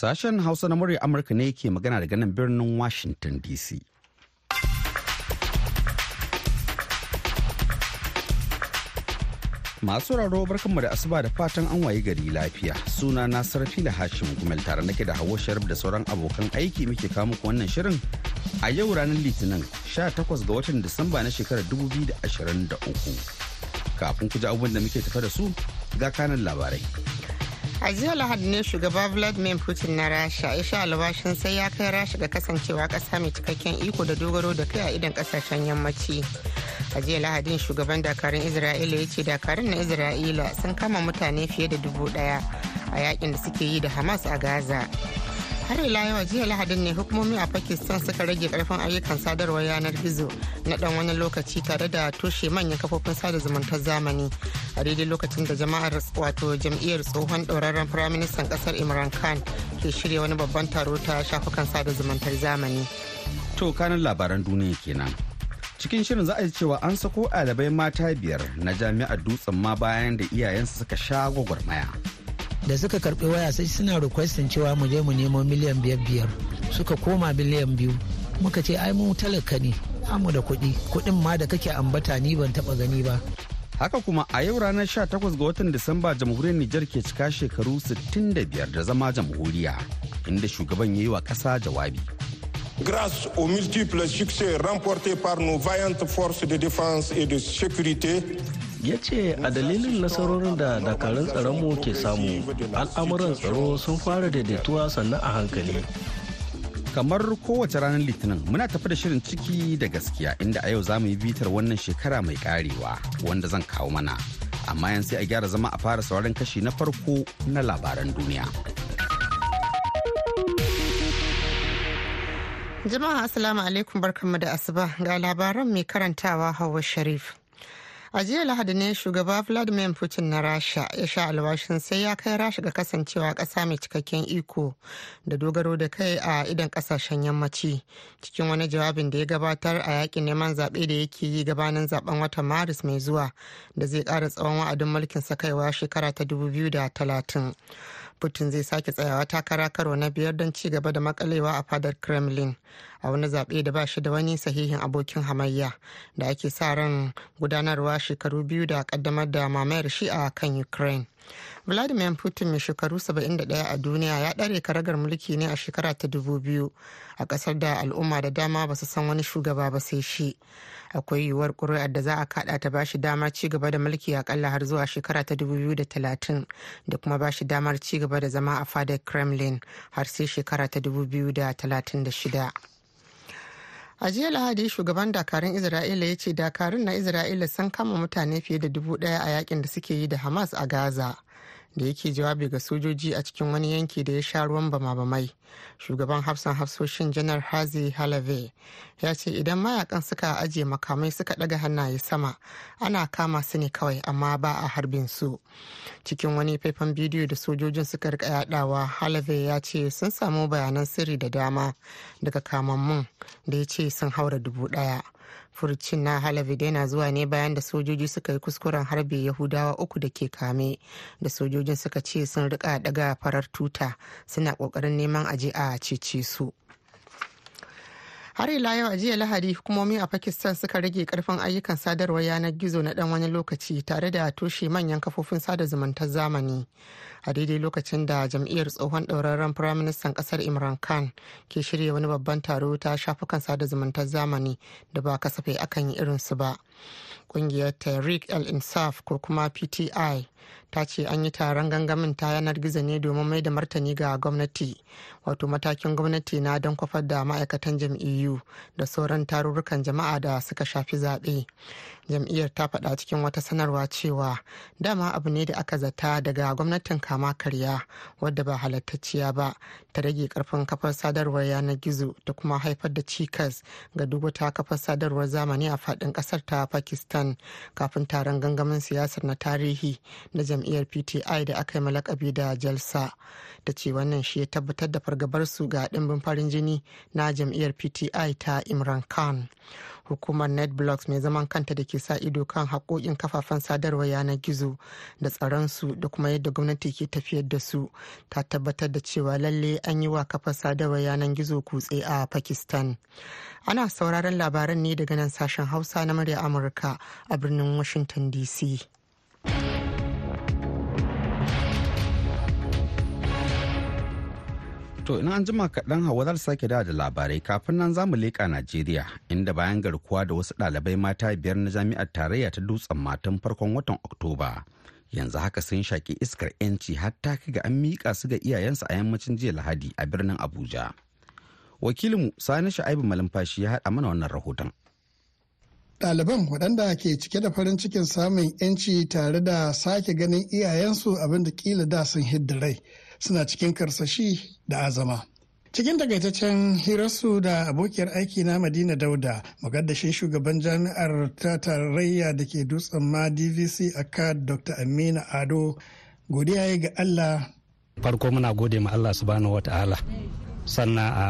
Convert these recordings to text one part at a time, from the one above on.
Sashen Hausa na murya Amurka ne ke magana daga nan birnin Washington DC. Masu raro barkanmu da asuba da fatan an waye gari lafiya. Suna na Sarfila Hashim Gumel tare nake da Hauwa Sharif da sauran abokan aiki muke kawo muku wannan shirin a yau ranar Litinin 18 ga watan Disamba na shekarar 2023. Kafin ku ji abubuwan da muke tafa da su ga kanan labarai. A jiya lahadi ne shugaba vladimir putin na rasha ya sha albashin sai ya kai rasha ga kasancewa kasa mai cikakken iko da dogaro da kai a idan ƙasashen yammaci. A jiya lahadin shugaban dakarun isra'ila ya ce dakarun na isra'ila sun kama mutane fiye da dubu ɗaya a yaƙin da suke yi da hamas a gaza. Har ila yau jiya lahadin ne hukumomi a pakistan suka rage ƙarfin ayyukan sadarwar yanar gizo na dan wani lokaci tare da toshe manyan kafofin sada zumuntar zamani a daidai lokacin da jama'ar wato jam'iyyar tsohon ɗauraren firaministan ƙasar imran khan ke shirya wani babban taro ta shafukan sada zumuntar zamani To kanan labaran duniya kenan. Cikin shirin za a ji cewa an sako ɗalibai mata biyar na jami'ar dutsen ma bayan da iyayensu suka sha gwagwarmaya. Da suka karɓi waya sai suna requestin cewa mu je mu nemo miliyan biyar biyar. Suka koma miliyan biyu. Muka ce ai mu talaka ne amu da kuɗi. Kuɗin ma da kake ambata ni ban taɓa gani ba. Haka kuma a yau ranar 18 ga watan Disamba jamhuriyar Nijar ke cika shekaru 65 da zama jamhuriya inda shugaban ya yi wa ƙasa jawabi. Grâce aux multiples succès remportés par nos vaillantes forces de défense et de sécurité, ya ce a dalilin nasarorin da dakarun tsaronmu ke samu al'amuran tsaro sun fara daidaituwa sannan a hankali Kamar kowace ranar Litinin muna tafi da shirin ciki da gaskiya inda a yau za mu yi bitar wannan shekara mai karewa wanda zan kawo mana. Amma yan sai a gyara zama a fara sauran kashi na farko na labaran duniya. jama'a assalamu alaikum barkanmu da asuba ga labaran mai karantawa hawa sharif a jiya lahadi ne shugaba vladimir putin na rasha ya sha alwashin sai ya kai rasha ga kasancewa ƙasa mai cikakken iko da dogaro da kai a idan ƙasashen yammaci. Cikin wani jawabin da ya gabatar a yaƙin neman zaɓe da yake yi gabanin zaɓen watan maris mai zuwa da zai ƙara tsawon wa'adin mulkin sa kaiwa shekara ta 2030 putin zai sake tsayawa takara karo na biyar don ci gaba da makalewa a fadar kremlin. A wani zaɓe da ba shi da wani sahihin abokin hamayya da ake sa ran gudanarwa shekaru biyu da kaddamar da mamayar shi a kan ukraine. Vladimir putin mai shekaru 71 a duniya ya ɗare karagar mulki ne a shekara ta 2000 a ƙasar da al'umma da dama ba su san wani shugaba ba sai shi. Akwai yiwuwar ƙuri'ar da za a kaɗa ta bashi dama ci gaba da mulki akalla har zuwa shekara ta 2030 da kuma bashi damar ci gaba da zama a fadar kremlin har sai shekara ta 2036 a jiya lahadi shugaban dakarun isra'ila ya ce dakarun na isra'ila sun kama mutane fiye da dubu ɗaya a yaƙin da suke yi da hamas a gaza. Da yake jawabi ga sojoji a cikin wani yanki da ya sha ruwan bama-bamai. Shugaban hafsan hafsoshin janar hazi halave ya ce idan mayaƙan suka ajiye makamai suka daga hannaye sama ana kama su ne kawai amma ba a harbin su. Cikin wani faifan bidiyo da sojojin suka riƙa yadawa halave ya ce sun samu bayanan sirri da dama daga kamammun da ya ce sun haura dubu ɗaya furucin na halabi na zuwa ne bayan da sojoji suka yi kuskuren harbe yahudawa uku da ke kame da sojojin suka ce sun riƙa daga farar tuta suna ƙoƙarin neman aje a cece su. Har ila yau a jiya lahadi hukumomi a pakistan suka rage ƙarfin ayyukan sadarwar yanar gizo na dan wani lokaci tare da toshe manyan kafofin sada zumuntar zamani. A daidai lokacin da jam'iyyar tsohon ɗauraren firaministan ƙasar imran khan ke shirya wani babban taro ta shafukan sada zumuntar zamani da ba kasafai akan yi irinsu ba. Ƙungiyar tariq el insaf ko kuma pti ta ce an yi taron gangamin ta yanar gizo ne domin mai da martani ga gwamnati wato matakin gwamnati na don kwafar da ma'aikatan jam'iyyu da sauran tarurrukan jama'a da suka shafi zaɓe. Jam'iyyar ta faɗa cikin wata sanarwa cewa dama abu ne da aka zata daga gwamnatin kama karya wadda ba halattacciya ba ta rage ƙarfin kafar sadarwar yanar gizo da kuma haifar da cikas ga duk wata kafar sadarwar zamani a faɗin ƙasar ta pakistan kafin taron gangamin siyasar na tarihi na jam'iyyar pti da aka yi malakabi da jalsa. Da ce wannan shi ya tabbatar da fargabarsu ga ɗimbin farin jini na jam'iyyar pti ta imran khan. Hukumar netblocks mai zaman kanta da ke sa ido kan haƙoƙin kafafen sadarwar yanar gizo da tsaronsu da kuma yadda gwamnati ke tafiyar da su ta tabbatar da cewa lalle an yi wa kafar sadarwar yanar gizo kutse a pakistan. Ana sauraron labaran ne daga nan sashen hausa na murya amurka a birnin washington dc To ina an jima kaɗan hawa za sake da da labarai kafin nan za mu leƙa Najeriya inda bayan garkuwa da wasu ɗalibai mata biyar na jami'ar tarayya ta dutsen matan farkon watan Oktoba. Yanzu haka sun shaƙi iskar 'yanci har ta ga an miƙa su ga iyayensu a yammacin jiya Lahadi a birnin Abuja. Wakilinmu Sani Sha'ibu Malumfashi ya haɗa mana wannan rahoton. Ɗaliban waɗanda ke cike da farin cikin samun 'yanci tare da sake ganin iyayensu abin da kila da sun hidda rai. Suna cikin karsashi da azama. Cikin takaitaccen hirarsu da abokiyar aiki na Madina Dauda, magaddashin shugaban jami'ar ta tarayya da ke dutsen ma DVC a Dr. Amina Ado, godiya ya ga Allah. Farko muna gode ma Allah subhanahu wata'ala sannan a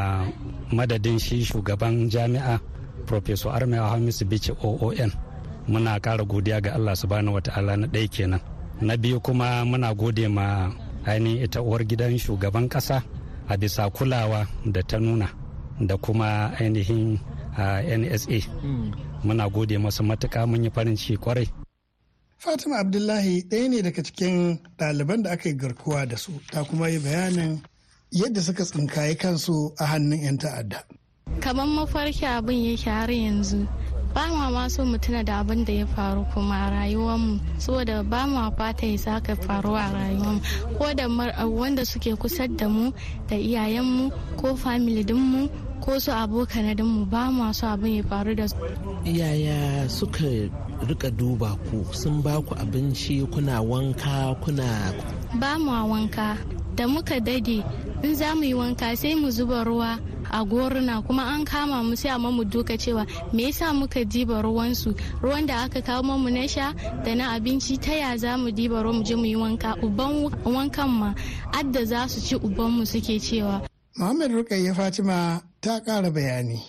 madadin shi shugaban jami'a Professor Armewa Hamisu Bichi OON muna ƙara godiya ga Allah subhanahu wata'ala na ɗaya kenan. Na biyu kuma muna gode ma ainihin ita uwar gidan shugaban kasa a bisa kulawa da ta nuna da kuma ainihin nsa muna gode masu matuka mun yi farin ciki ƙwarai fatima abdullahi ɗaya ne daga cikin ɗaliban da aka yi garkuwa da su ta kuma yi bayanin yadda suka tsinkaye kansu a hannun 'yan ta'adda. Kamar mafarki abin yake har yanzu. Ba ma ma so mu tuna da abin da ya faru kuma a rayuwarmu saboda ba ma fata ya saka faru a rayuwarmu. Ko da wanda suke kusa da mu da iyayenmu ko family dinmu ko su abokan mu ba ma so abin ya faru da su. Yaya suka riƙa duba ku? Sun ba ku abinci kuna wanka kuna ba mu wanka. Da muka daɗe in za mu yi wanka sai mu zuba ruwa a goruna kuma an kama mu sai amma mu duka cewa me yasa muka diba ruwansu ruwan da aka kawo mu na sha da na abinci ta ya za mu diba ruwan mu je mu yi wanka? Uban wankan ma adda za su ci uban mu suke cewa. Muhammad Rukayya Fatima ta ƙara bayani.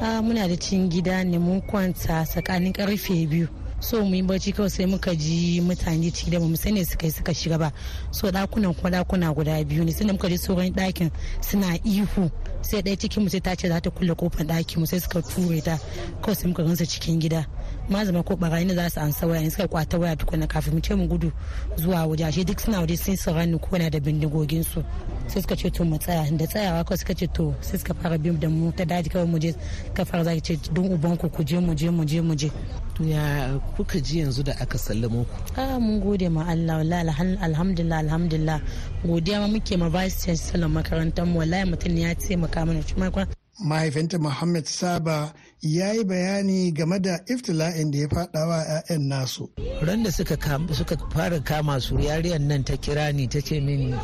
Ah, muna da cin gida ne mun kwanta tsakanin ƙarfe biyu. so mu yi bacci kawai sai muka ji mutane ciki da mu sani suka yi suka shiga ba. So dakunan kuma dakuna guda biyu ne. Sai muka ji sauran ɗakin suna ihu. Sai ɗaya cikin mu sai ta ce za ta kulle ƙofar ɗakin mu sai suka ture ta. Kawai sai muka gansa cikin gida. Ma zama ko barayi ne za su ansa waya ne suka kwata waya tukuna kafin mu ce mu gudu zuwa waje. Ashe duk suna waje sun su rani ko na da bindigogin su. Sai suka ce to mu tsaya. Da tsayawa kawai suka ce to sai suka fara bin da mu ta daji kawai mu je ka fara zaki ce don uban ku ku je mu je mu je mu je. To ya kuka ji yanzu da aka sallamo ku? Ah mun gode ma Allah. Wallahi alhamdulillah alhamdulillah. Godiya ma muke ma vice chancellor makarantar mu. Wallahi mutum ne ya taimaka mana. Shi mahaifinta Muhammad Saba ya yi bayani game da iftila'in da ya faɗawa 'ya'yan nasu. ran da suka fara kama su yariyar nan ta kira ni ta ce mini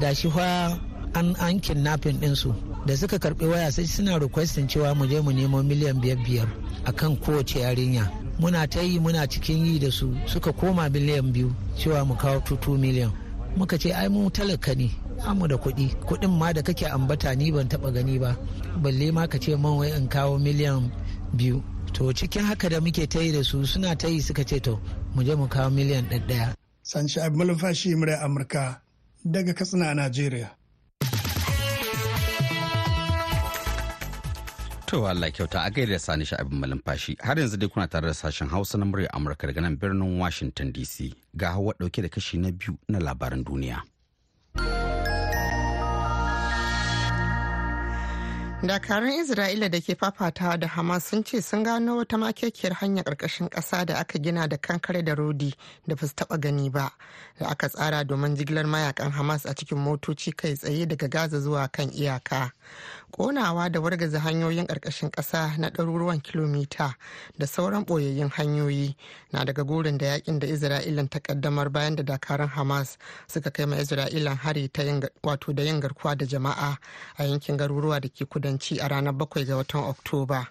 da shi fa an an kidnapping ɗinsu da suka karɓi waya sai suna requestin cewa mu je mu nemo miliyan biyar biyar akan kowace yarinya. Muna ta yi muna cikin yi da su suka koma miliyan biyu cewa mu kawo tutu miliyan muka ce ai mu talaka ne. Amu da kuɗi kuɗin ma da kake ambata ni ban taɓa gani ba balle ma ka ce man wai in kawo miliyan biyu to cikin haka da muke ta yi da su suna ta yi suka ce to mu je mu kawo miliyan ɗaya. Sanshi Abu Malumfashi murai Amurka daga Katsina a Najeriya. To Allah kyauta a gaida sani sha'abin malumfashi har yanzu dai kuna tare da sashen Hausa na murya Amurka daga nan birnin Washington DC ga hawa ɗauke da kashi na biyu na labaran duniya. Dakarun isra'ila da ke fafatawa da hamas sun ce sun gano wata makekiyar hanyar ƙarƙashin ƙasa da aka gina da kankare da rodi da ba su taɓa gani ba da aka tsara domin jigilar mayaƙan hamas a cikin motoci kai tsaye daga gaza zuwa kan iyaka. Ƙonawa da wargaza hanyoyin ƙarƙashin ƙasa na ɗaruruwan kilomita da sauran ɓoyayyun hanyoyi na daga gurin da yaƙin da isra'ilan ta ƙaddamar bayan da dakarun hamas suka kai ma isra'ilan hari ta yin garkuwa da jama'a a yankin garuruwa da ke kudanci a ranar 7 ga watan oktoba.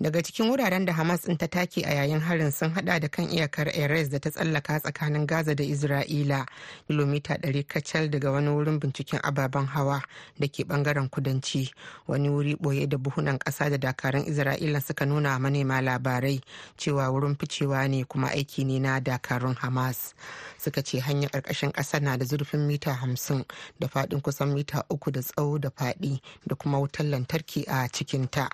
Daga cikin wuraren da hamas ta take a yayin harin sun hada da kan iyakar erez da ta tsallaka tsakanin gaza da isra'ila kilomita 100 kacal daga wani wurin binciken ababen hawa da ke ɓangaren kudanci wani wuri ɓoye da buhunan ƙasa da dakarun isra'ila suka nuna manema labarai cewa wurin ficewa ne kuma aiki ne na dakarun hamas suka ce hanyar ƙarƙashin ƙasa na da zurfin mita hamsin da faɗin kusan mita uku da tsawo da faɗi da kuma wutar lantarki a cikinta.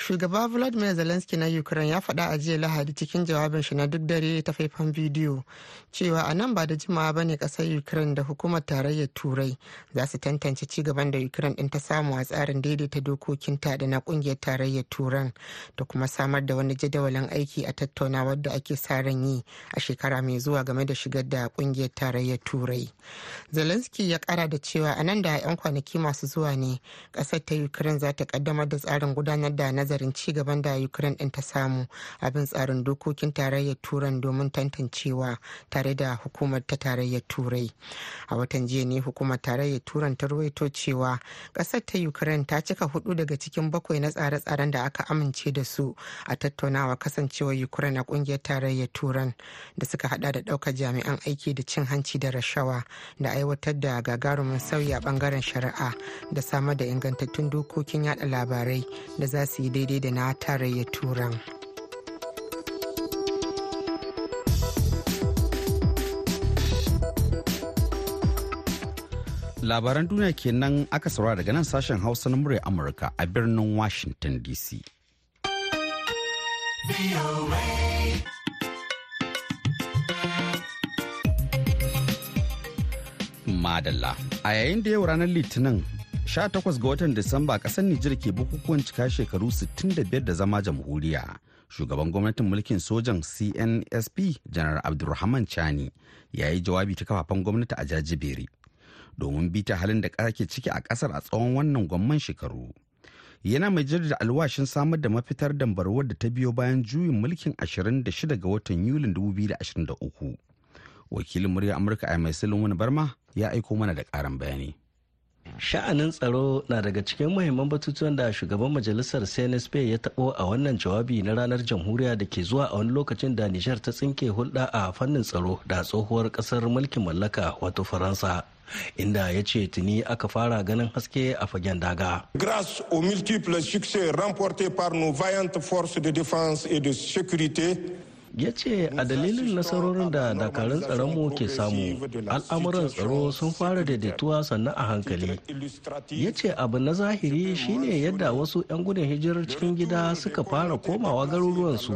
Shugaba vladimir zelensky na ukraine ya faɗa a jiya lahadi cikin jawabin shi na duk dare ta faifan bidiyo cewa a nan ba da jimawa ba ne ƙasar ukraine da hukumar tarayyar turai za su tantance ci gaban da ukraine ɗin ta samu a tsarin daidaita dokokinta da na ƙungiyar tarayyar turan da kuma samar da wani jadawalin aiki a tattaunawar da ake sa ran yi a shekara mai zuwa game da shigar da ƙungiyar tarayyar turai. Zelensky ya ƙara da cewa a nan da 'yan kwanaki masu zuwa ne ƙasar ta ukraine za ta ƙaddamar da tsarin gudanar da nazarin ci gaban da ukraine din ta samu abin tsarin dokokin tarayyar turan domin tantancewa tare da hukumar ta tarayyar turai. A watan jiya ne hukumar tarayyar turan ta ruwaito cewa ƙasar ta ukraine ta cika huɗu daga cikin bakwai na tsare-tsaren da aka amince da su a tattaunawa kasancewa ukraine a ƙungiyar tarayyar turan da suka hada da ɗaukar jami'an aiki da cin hanci da rashawa da aiwatar da gagarumin sauyi a ɓangaren shari'a da samar da ingantattun dokokin yada labarai da za su yi daidai da na tarayyar turan labaran duniya kenan aka saurara daga nan sashen hausa na murya amurka a birnin washington dc madalla. A yayin da yau ranar litinin 18 ga watan Disamba ƙasar Nijar ke bukukuwan cika shekaru 65 da zama jamhuriya. Shugaban gwamnatin mulkin sojan CNSP, Janar Abdulrahman Chani, ya yi jawabi ta kafafen gwamnati a jajibere domin bita halin da ke ciki a ƙasar a tsawon wannan gwamman shekaru. Yana mai jaddada alwashin samar da mafitar dambarwar da ta biyo bayan juyin mulkin 26 ga watan Yulin 2023. Wakilin murya Amurka a mai Barma ya aiko mana da ƙarin bayani. Sha'anin tsaro na daga cikin muhimman batutuwan da shugaban majalisar cnsp ya taɓo a wannan jawabi na ranar jamhuriya da ke zuwa a wani lokacin da nijar ta tsinke hulɗa a fannin tsaro da tsohuwar ƙasar mulkin mallaka wato faransa inda ya ce tuni aka fara ganin haske a fagen daga. Grâce aux multiples succès remportés par nos vaillantes forces de défense et de sécurité, ya ce a dalilin nasarorin da dakarun tsaronmu ke samu al'amuran tsaro sun fara daidaituwa sannan a hankali. ya ce abu na zahiri shine yadda wasu 'yan gudun hijirar cikin gida suka fara komawa garuruwansu.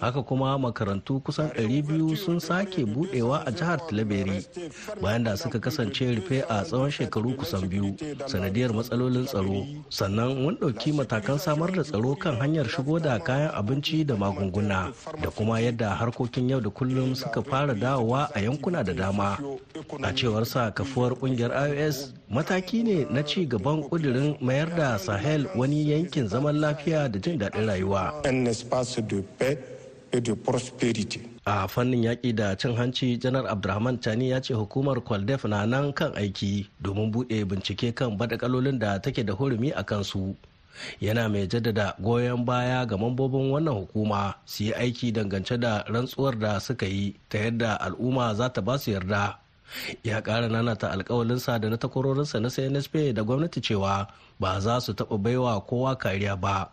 Haka kuma makarantu kusan 200 sun sake budewa a jihar talaberi bayan da suka kasance rufe a tsawon shekaru kusan biyu sanadiyar matsalolin tsaro. Sannan mun ɗauki matakan samar da tsaro kan hanyar shigo da kayan abinci da magunguna da kuma kuma yadda harkokin yau da kullum suka fara dawowa a yankuna da dama. A cewar sa kafuwar ƙungiyar ios mataki ne na ci gaban kudirin mayar da sahel wani yankin zaman lafiya da jin daɗin rayuwa. A fannin yaƙi da cin hanci janar abdulrahman tani ya ce hukumar kwaldef na nan kan aiki domin buɗe bincike kan badakalolin da take da hurumi a kansu. Yana mai jaddada goyon baya ga mambobin wannan hukuma su yi aiki dangance da rantsuwar da suka yi ta yadda al'umma za ta ba su yarda. Ya ƙara nanata alkawalinsa da na takwarorinsa na cnsp da gwamnati cewa ba za su taɓa baiwa kowa kariya ba.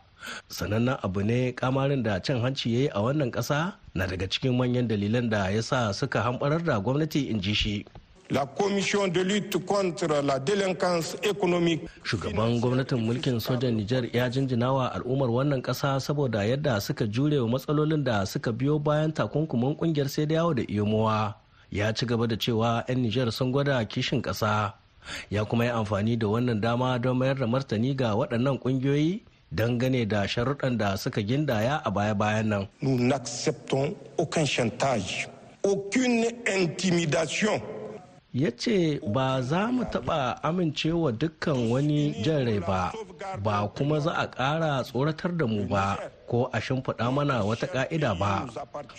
Sanannen abu ne kamarin da cin hanci ya yi a wannan ƙasa na daga cikin manyan dalilan da ya sa suka hamɓarar da gwamnati in ji shi. La commission de lutte contre la délinquance économique. Shugaban gwamnatin mulkin sojan Nijar ya jinjina wa al'ummar wannan ƙasa saboda yadda suka jure wa matsalolin da suka biyo bayan takunkumin ƙungiyar sai da yawo da iyomowa. Ya ci gaba da cewa 'yan Nijar sun gwada kishin ƙasa. Ya kuma yi amfani da wannan dama don mayar da martani ga waɗannan ƙungiyoyi dangane da sharuɗan da suka gindaya a baya-bayan nan. Nous n'acceptons aucun chantage, aucune intimidation. Ya ce ba za mu taɓa amincewa dukkan wani jan rai ba ba kuma za a ƙara tsoratar da mu ba ko a shimfiɗa mana wata ƙa'ida ba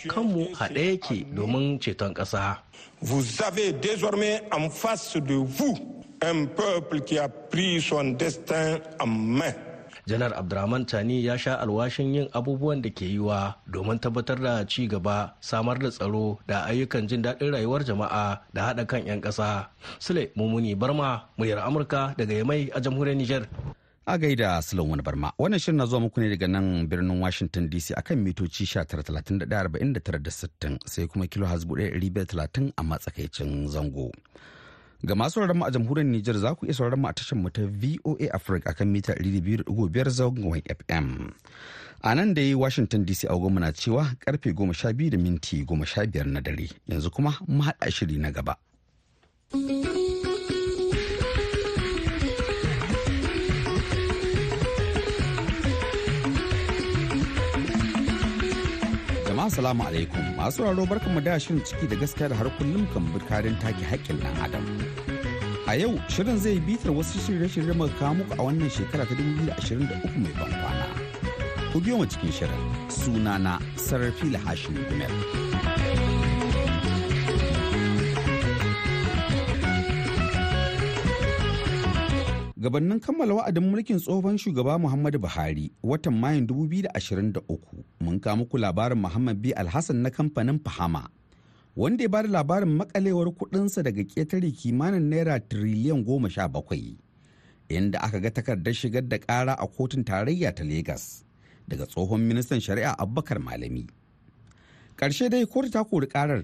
kanmu haɗe yake domin ceton ƙasa. En un peuple qui a pris son destin en main. Janar abdurrahman tani ya sha alwashin yin abubuwan da ke yiwa domin tabbatar da ci gaba samar da tsaro da ayyukan jin daɗin rayuwar jama'a da haɗa kan 'yan ƙasa. Sule mumuni barma muryar amurka daga yamai a jamhuriyar niger a gaida wani barma wannan shirin na zuwa muku ne daga nan birnin washington dc akan mitoci 19,31,49,60 sai kuma kilo hasbu 1,530 a matsakaicin zango. Ga masu mu a jamhuriyar Nijar za ku iya sauraron mu a tashar mu ta VOA Africa akan mita 200.5 zangon FM. A nan da yi Washington DC a na cewa ƙarfe 12 da minti 15 na dare yanzu kuma mu haɗa shiri na gaba. Jama'a salamu alaikum. Masu raro barkan mu da shirin ciki da gaskiya da har kullum kan bukarin take haƙƙin ɗan adam. A yau shirin zai bitar wasu shirye-shirye muka kawo muku a wannan shekara ta 2023 mai ban kwana. Ku biyo mu cikin shirin. Sunana sarrafi hashim gumel. Gabannin kammala wa'adin mulkin tsohon shugaba muhammadu buhari watan mayun 2023 mun kawo muku labarin muhammad bi alhassan na kamfanin fahama wanda ya ba da labarin makalewar kudinsa daga ƙetare kimanin naira tiriliyan goma sha bakwai inda aka ga takardar shigar da kara a kotun tarayya ta Legas daga tsohon ministan shari'a abubakar malami. Ƙarshe dai kotu ta kori karar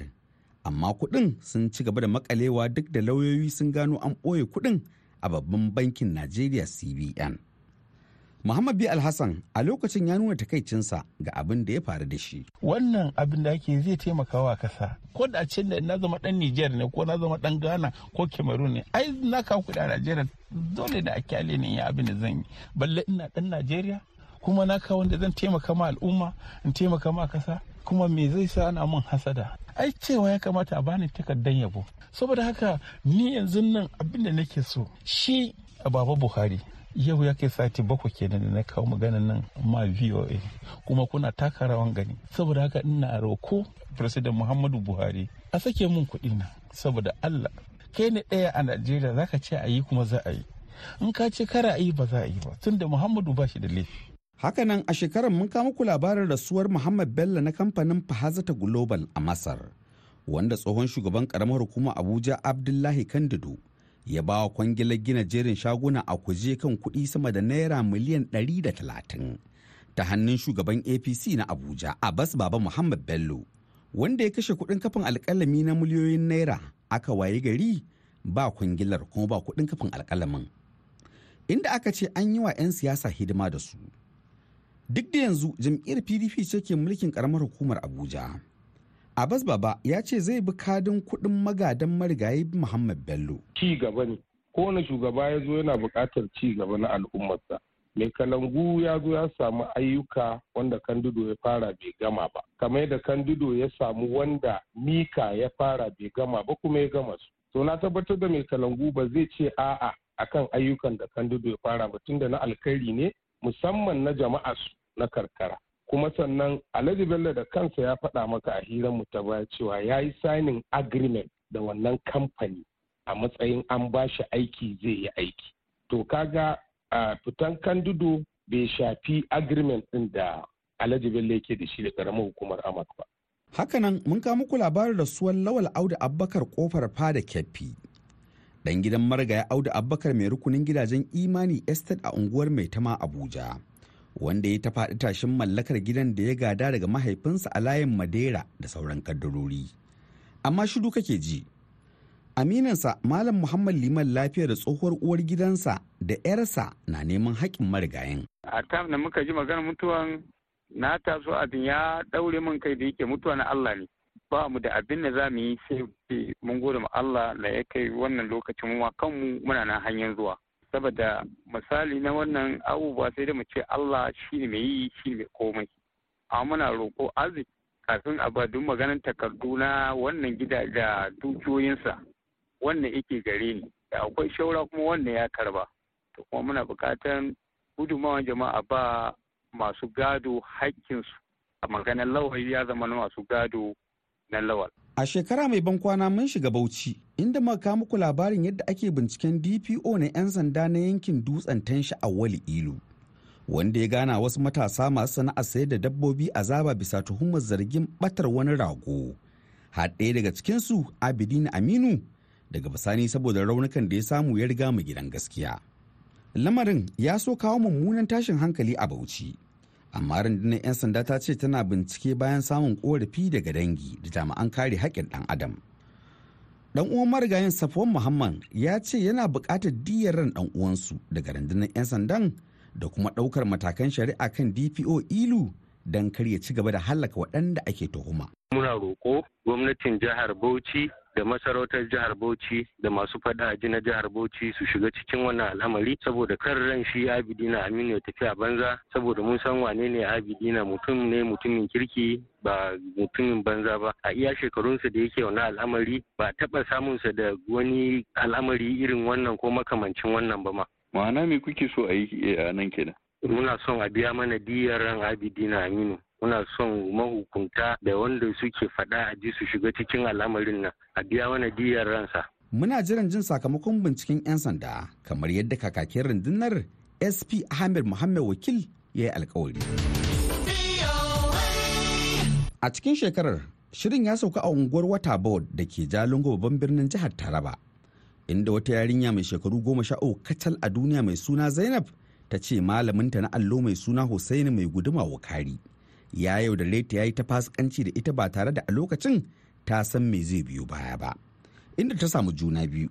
amma kuɗin sun ci gaba da makalewa duk da lauyoyi sun gano an ɓoye kuɗin a babban bankin Najeriya CBN. Muhammad B. Alhassan a lokacin ya nuna takaicinsa ga abin da ya faru da shi. Wannan abin da ake zai taimaka wa kasa. Ko da ce da na zama dan Nijar ne ko na zama dan Ghana ko Cameroon ne. Ai na kawo kuɗi a Najeriya dole da a ƙyale ne ya abin da zan yi. Balle ina dan Najeriya kuma na kawo wanda zan taimaka ma al'umma in taimaka ma kasa kuma me zai sa ana min hasada. Ai cewa ya kamata a bani takardar yabo. saboda haka ni yanzu nan abin da nake so shi a baba buhari yau ya kai sati bakwai kenan da na kawo magana nan ma voa kuma kuna taka rawan gani. Saboda haka ina roko president muhammadu buhari a sake mun kuɗi na saboda allah kai ne ɗaya a najeriya zaka ce a yi kuma za a yi. In ka ce kara a yi ba za a yi ba. Tunda muhammadu ba shi da laifi. Haka nan a shekarar mun kawo muku labarin rasuwar muhammad bello na kamfanin fahazata global a masar wanda tsohon shugaban karamar hukuma abuja abdullahi kandido ya ba wa kwangilar gina jerin shaguna a kuje kan kuɗi sama da naira miliyan 130 ta hannun shugaban apc na abuja abbas baba muhammad bello wanda ya kashe kuɗin kafin alkalami na miliyoyin naira aka waye gari ba kwangilar kuma ba kuɗin kafin alkalamin inda aka ce an yi wa 'yan siyasa hidima da su. Duk da yanzu jam'iyyar pdp ce ke mulkin karamar hukumar abuja Abbas Baba ya ce zai bi kadin kuɗin magadan marigayi Muhammad Bello. Ci gaba ne, kowane shugaba ya zo yana buƙatar ci gaba na al'ummarsa. Mai kalangu ya zo ya samu ayyuka wanda kandido ya fara bai gama ba. Kamar yadda kandido ya samu wanda mika ya fara bai gama ba kuma ya gama su. To na tabbatar da mai kalangu ba zai ce a'a akan ayyukan da kandido ya fara ba tunda na alkhairi ne musamman na jama'a na karkara. kuma sannan alhaji bello da kansa ya faɗa maka a hirar mu ta baya cewa ya yi signing agreement da wannan kamfani a matsayin an ba shi aiki zai yi aiki. To kaga a fitan kandudo bai shafi agreement ɗin da alhaji bello yake da shi da karamar hukumar amak ba. Hakanan mun kawo muku labarin rasuwar lawal audu abbakar ƙofar fada keffi dan gidan marigaya audu abbakar mai rukunin gidajen imani estate a unguwar maitama abuja wanda ya ta faɗi tashin mallakar gidan da ya gada daga mahaifinsa a layin madera da sauran kaddarori. Amma shiru kake ji. Aminansa malam muhammad liman lafiya da tsohuwar uwar gidansa da 'yarsa na neman haƙƙin marigayin a tam da muka ji maganar mutuwan na taso abin ya ɗaure min kai da yake mutuwa na allah ne. Ba mu da abin da za mu yi sai mun gode ma allah da ya kai wannan lokacin mu kanmu muna nan hanyar zuwa. Saboda misali na wannan abubuwa sai da mu ce Allah shi ne mai yi shi ne mai komai. Amma muna roƙo arziki kafin a ba duk maganar takardu na wannan gida da dukiyoyinsa. Wannan yake gare ni. Da akwai shaura kuma wannan ya karɓa. To kuma muna buƙatar gudunmawan jama'a ba masu gado haƙƙinsu a maganar lawal ya zama na masu gado na lawal. A shekara mai ban kwana mun shiga Bauchi inda muka muku labarin yadda ake binciken DPO na 'yan sanda na yankin dutsen tanshi a Wali Ilu. wanda ya gana wasu matasa masu sana'ar sayar da dabbobi a zaba bisa tuhumar zargin batar wani rago. Har ɗaya daga cikinsu abidin aminu daga bisani saboda raunukan da ya samu ya riga mu gidan gaskiya. Lamarin ya so kawo mummunan tashin hankali a bauchi. Amma rundunar 'yan sanda ta ce tana bincike bayan samun korafi daga dangi da jami'an kare haƙƙin ɗan adam dan uwan marigayin safuwan muhammad ya ce yana buƙatar diyar ran dan uwansu daga rundunar 'yan sandan da kuma ɗaukar matakan shari'a kan dpo ilu don kar ya ci gaba da hallaka waɗanda ake tuhuma. muna roƙo gwamnatin jihar bauchi da masarautar jihar Bauchi da masu fada ji na jihar Bauchi su shiga cikin wannan al'amari saboda kan ran shi Abidina Aminu ya tafi a banza saboda mun san wane ne Abidina mutum ne mutumin kirki ba mutumin banza ba a iya shekarunsa da yake wannan al'amari ba taɓa samunsa da wani al'amari irin wannan ko makamancin wannan ba ma. Ma'ana me kuke so a yi a nan kenan? Muna son a biya mana diyar ran Abidina Aminu. muna son mahukunta da wanda suke faɗa a ji su shiga cikin al'amarin nan a biya wani diyar ransa. Muna jiran jin sakamakon binciken 'yan sanda kamar yadda kakakin rundunar SP Ahmed Muhammad Wakil ya yi alkawari. A cikin shekarar, shirin ya sauka a unguwar Wata Board da ke Jalingo babban birnin jihar Taraba, inda wata yarinya mai shekaru goma sha uku kacal a duniya mai suna Zainab ta ce malaminta na allo mai suna Hussaini mai guduma wakari. ya yaudare ta ya yi ta fasikanci da ita ba tare da a lokacin ta san me zai biyo baya ba inda ta samu juna biyu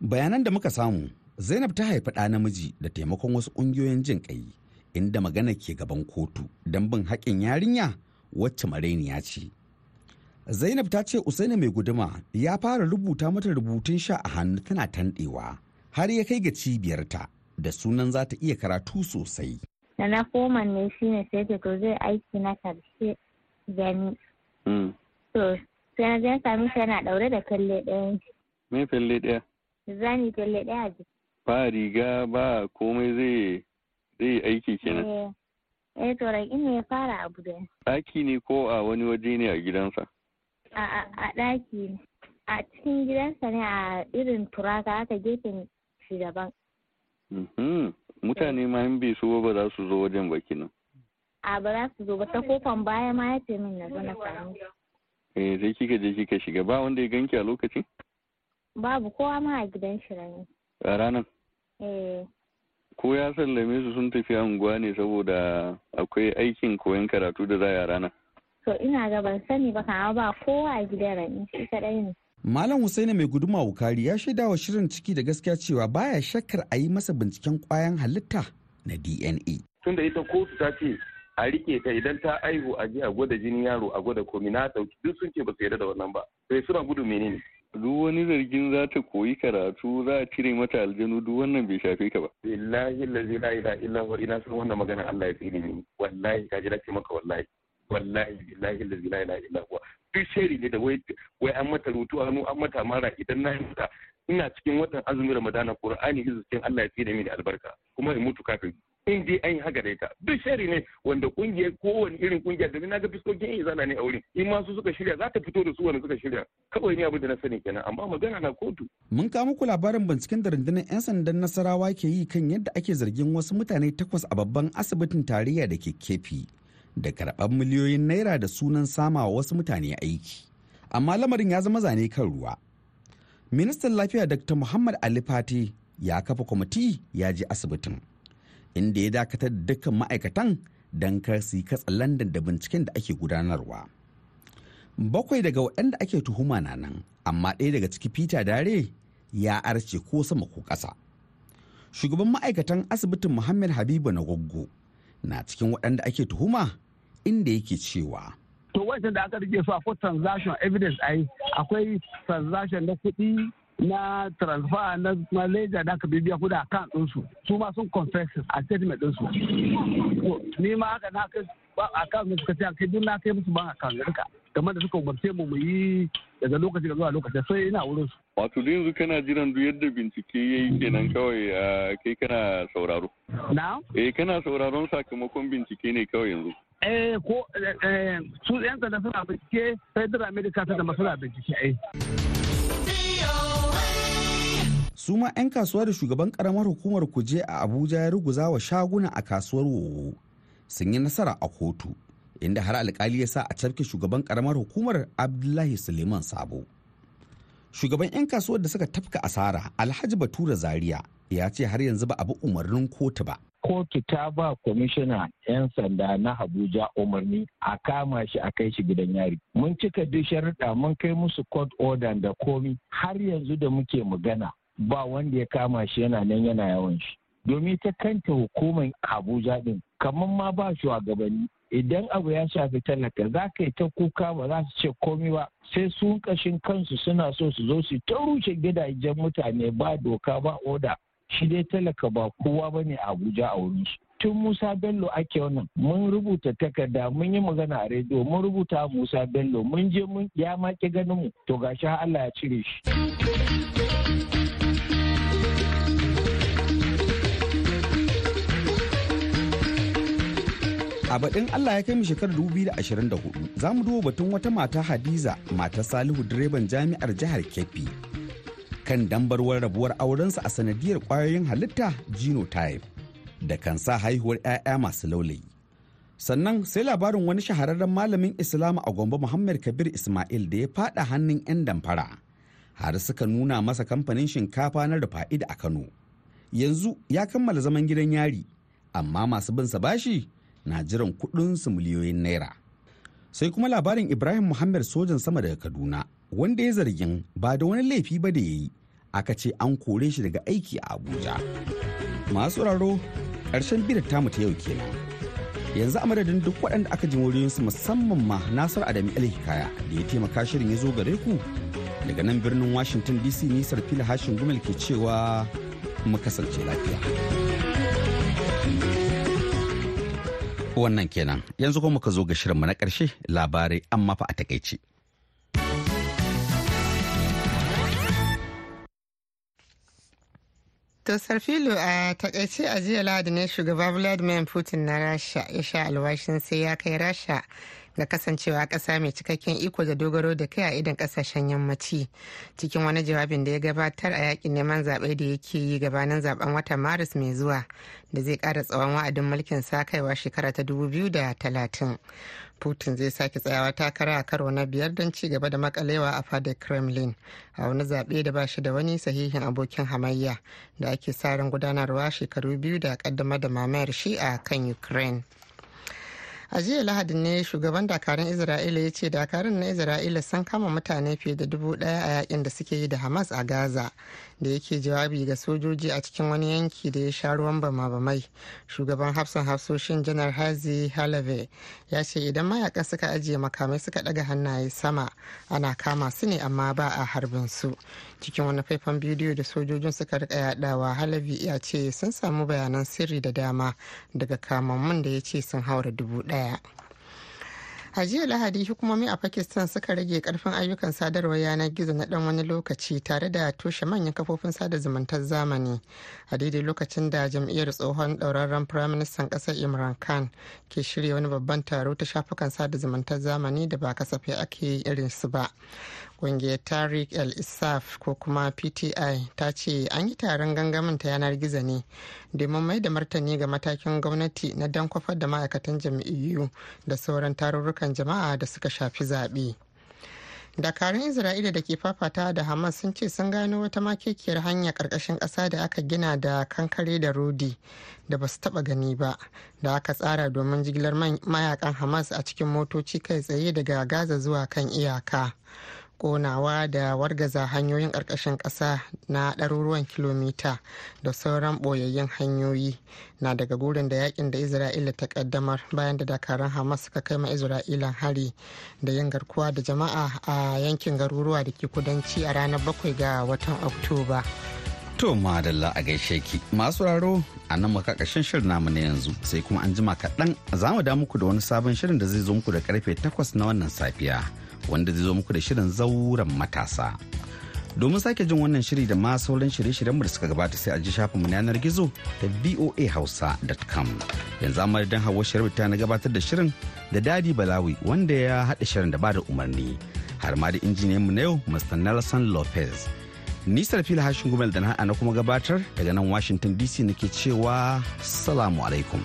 bayanan da muka samu zainab ta haifi ɗa namiji da taimakon wasu ƙungiyoyin jin ƙai inda magana ke gaban kotu don bin haƙƙin yarinya wacce marainiya ce zainab ta ce usaini mai guduma ya fara rubuta mata rubutun sha a hannu tana tanɗewa har ya kai ga cibiyarta da sunan za ta iya karatu sosai. Da na koma ne shine sai ta to zai aiki na ƙarshe gani to sai na je sami shi yana daure da kalle ɗayan me falle ɗaya? Zani kalle ɗaya a jiki. Ba riga ba komai zai zai aiki kenan. Eh to rai ne ya fara abu da ɗaki ne ko a wani waje ne a gidansa? A a ɗaki ne. A cikin gidansa ne a irin turaka haka gefen shi daban. Mutane ma in bai so ba za su zo wajen baki nan. A ba za su zo ba ta kofan baya ma ya ce min na zo na sami. Eh sai kika je kika shiga ba wanda ya ganki a lokacin? Babu kowa ma a gidan shi rani. A ranar? Eh. Ko ya sallame su sun tafi unguwa ne saboda akwai aikin koyon karatu da za a rana. To ina ga ban sani ba kama ba kowa a gidan rani shi kadai ne. Malam Hussaini mai guduma wukari ya shaida wa shirin ciki da gaskiya cewa baya shakkar a yi masa binciken kwayan halitta na DNA. Tunda ita kotu ta ce a riƙe ta idan ta aihu a je a gwada jinin yaro a gwada komi na ɗauki duk sun ce ba su yarda da wannan ba. Sai suna gudu menene? Duk wani zargin za ta koyi karatu za a cire mata aljanu duk wannan bai shafe ka ba. Billahi lazi la ilaha illa huwa ina san wannan magana Allah ya tsine ni. Wallahi ka ji ce maka wallahi. Wallahi billahi lazi la ilaha illa. Duk shiri ne da wai an mata rutu hannu an mata mara idan na mata. Ina cikin watan azumin ramadana qur'ani izinin Allah ya tsine mini albarka kuma in mutu kafin. In dai an yi haka da ita. Duk shiri ne wanda ƙungiyar kowane irin ƙungiya da na ga fiskokin yin zana ne a wurin. In ma su suka shirya za ta fito da su wanda suka shirya. Kawai ne abin da na sani kenan amma magana na kotu. Mun kawo muku labarin binciken da rundunar 'yan sandan nasarawa ke yi kan yadda ake zargin wasu mutane takwas a babban asibitin tarayya da ke kefi. Da karɓar miliyoyin naira da sunan sama wa wasu mutane aiki. Amma lamarin ya zama zane kan ruwa. Ministan lafiya dr muhammad ali fati ya kafa kwamiti ya je asibitin inda ya dakatar da dukkan ma'aikatan don kar su yi katsalandan da binciken da ake gudanarwa. Bakwai daga waɗanda ake tuhuma na nan amma ɗaya daga ciki peter dare ya arce ko sama ko ƙasa. Shugaban ma'aikatan asibitin muhammad habibu na goggo na cikin waɗanda ake tuhuma inda yake cewa. To wancan da aka riƙe su akwai transaction evidence ai akwai transaction na kuɗi na transfer na malaysia da aka bibiya kuɗi account ɗinsu su ma sun confess a statement ɗinsu. Ni ma haka na kai account suka ce kai duk na kai musu ban account duka game da suka umarce mu mu yi daga lokaci zuwa lokaci sai ina wurin su. Wato da yanzu kana jiran duk yadda bincike ya yi kenan kawai kai kana sauraro. Na? Eh kana sauraron sakamakon bincike ne kawai yanzu. Eh ko su yan sanda suna bincike federal medical center ma suna bincike eh. su ma 'yan kasuwa da shugaban karamar hukumar kuje a abuja ya ruguza wa shaguna a kasuwar wowo. Sun yi nasara a kotu inda har alkali ya sa a cafke shugaban karamar hukumar abdullahi suleiman sabo. Shugaban 'yan kasuwar da suka tafka asara alhaji batura zaria ya ce har yanzu ba a bi umarnin kotu ba. Kotu ta ba kwamishina 'yan sanda na Abuja umarni a kama shi a kai shi gidan yari. Mun cika duk sharuɗa mun kai musu court order da komi har yanzu da muke magana ba wanda ya kama shi yana nan yana yawan shi. Domin ta kanta hukumar Abuja din kamar ma ba shugabanni idan abu ya shafi talaka za ka yi ta kuka ba za su ce komi ba sai sun kashin kansu suna so su zo su ta rushe gidajen mutane ba doka ba oda shi dai talaka ba kowa ba ne a abuja a wurin su tun musa bello ake wannan. Mun rubuta takarda mun yi magana a rediyo mun rubuta musa bello. Mun je mun ya maki ganin mu. To gashi allah ya cire shi. A baɗin Allah ya kai mu shekarar 2024 za mu duba batun wata mata Hadiza matar Salihu direban jami'ar jihar Kebbi. Kan dambarwar rabuwar aurensa a sanadiyar ƙwayoyin halitta genotype da kan sa haihuwar 'ya'ya masu laulayi. Sannan sai labarin wani shahararren malamin Islamu a Gombe Muhammad Kabir Ismail da ya faɗa hannun 'yan damfara har suka nuna masa kamfanin shinkafa na rufa'ida a Kano. Yanzu ya kammala zaman gidan yari amma masu bin sa bashi na jiran su miliyoyin naira sai kuma labarin ibrahim muhammad sojan sama daga kaduna wanda ya zargin ba da wani laifi ba da ya yi aka ce an kore shi daga aiki a abuja masu raro ƙarshen bidar tamu ta yau kenan yanzu a madadin duk waɗanda aka ji su musamman ma nasar adami alhikaya da ya taimaka shirin ya zo gare ku daga nan birnin washington dc nisar fila hashin gumel ke cewa mu kasance lafiya. Wannan kenan yanzu kuma muka zo ga shirinmu na ƙarshe labarai amma fa a taƙaice. To Sarfilo a taƙaice a jiya lahadi ne shugaba Vladimir Putin na Rasha ya sha alwashin sai ya kai Rasha ga kasancewa ƙasa mai cikakken iko da dogaro da kai a idan ƙasashen yammaci. Cikin wani jawabin da ya gabatar a yaƙin neman zaɓe da yake yi gabanin zaɓen watan maris mai zuwa da zai ƙara tsawon wa'adin mulkin sa kaiwa shekara ta dubu biyu da talatin. Putin zai sake tsayawa takara a karo na biyar don ci gaba da makalewa a fadar kremlin a wani zaɓe da ba shi da wani sahihin abokin hamayya da ake sa ran gudanarwa shekaru biyu da kaddamar da mamayar shi a kan ukraine. A jiya lahadi ne shugaban dakarun isra'ila ya ce dakarun na isra'ila sun kama mutane fiye da dubu ɗaya a yaƙin da suke yi da hamas a gaza. Da yake jawabi ga sojoji a cikin wani yanki da ya sha ruwan bama-bamai. Shugaban hafsan hafsoshin janar hazi halave ya ce idan mayaƙan suka ajiye makamai suka daga hannaye sama ana kama su ne amma ba a harbin su. Cikin wani faifan bidiyo da sojojin suka riƙa yadawa halavi ya ce sun samu bayanan sirri da dama daga kamammun da ya ce sun haura dubu ɗaya a jiya lahadi hukumomi a pakistan suka rage ƙarfin ayyukan sadarwar yanar gizo na dan wani lokaci tare da toshe manyan kafofin sada zumuntar zamani. A daidai lokacin da jam'iyyar tsohon ɗauraren firaministan ƙasar imran khan ke shirya wani babban taro ta shafukan sada zumuntar zamani da ba kasafai ake irin su ba. Ƙungiyar tariq el isaf ko kuma pti ta ce an yi taron gangamin ta yanar gizo ne domin mai da martani ga matakin gwamnati na dan kwafar da ma'aikatan jam'iyyu da sauran tarurrukan jama'a da suka shafi zaɓe. dakarun isra'ila da ke fafata da hamas sun ce sun gano wata makekiyar hanya ƙarƙashin ƙasa da aka gina da kankare da rodi da ba su taɓa gani ba da aka tsara domin jigilar mayaƙan hamas a cikin motoci kai tsaye daga gaza zuwa kan iyaka konawa da wargaza hanyoyin ƙarƙashin ƙasa na ɗaruruwan kilomita da sauran ɓoyayyun hanyoyi na daga gurin da yaƙin da isra'ila ta ƙaddamar bayan da dakaran hamas suka kai ma isra'ilan hari da yin garkuwa da jama'a a yankin garuruwa da ke kudanci a ranar bakwai ga watan oktoba To madalla a gaishe ki masu raro a nan maka ƙarshen shirin namu na yanzu sai kuma an jima kaɗan za mu da muku da wani sabon shirin da zai zo muku da ƙarfe takwas na wannan safiya. Wanda zai zo muku da shirin zauren matasa. Domin sake jin wannan shiri da ma sauran shirye-shiryen da suka gabata sai a ji shafinmu na yanar gizo da voahausa.com. Yanzu amma dan hawa shirin ta na gabatar da shirin da Dadi Balawi wanda ya haɗa shirin da ba da umarni. Har ma da injiniyan mu na yau Mr. Nelson Lopez. nisar fili hashin gumel da na kuma gabatar daga nan washington dc nake cewa salamu alaikum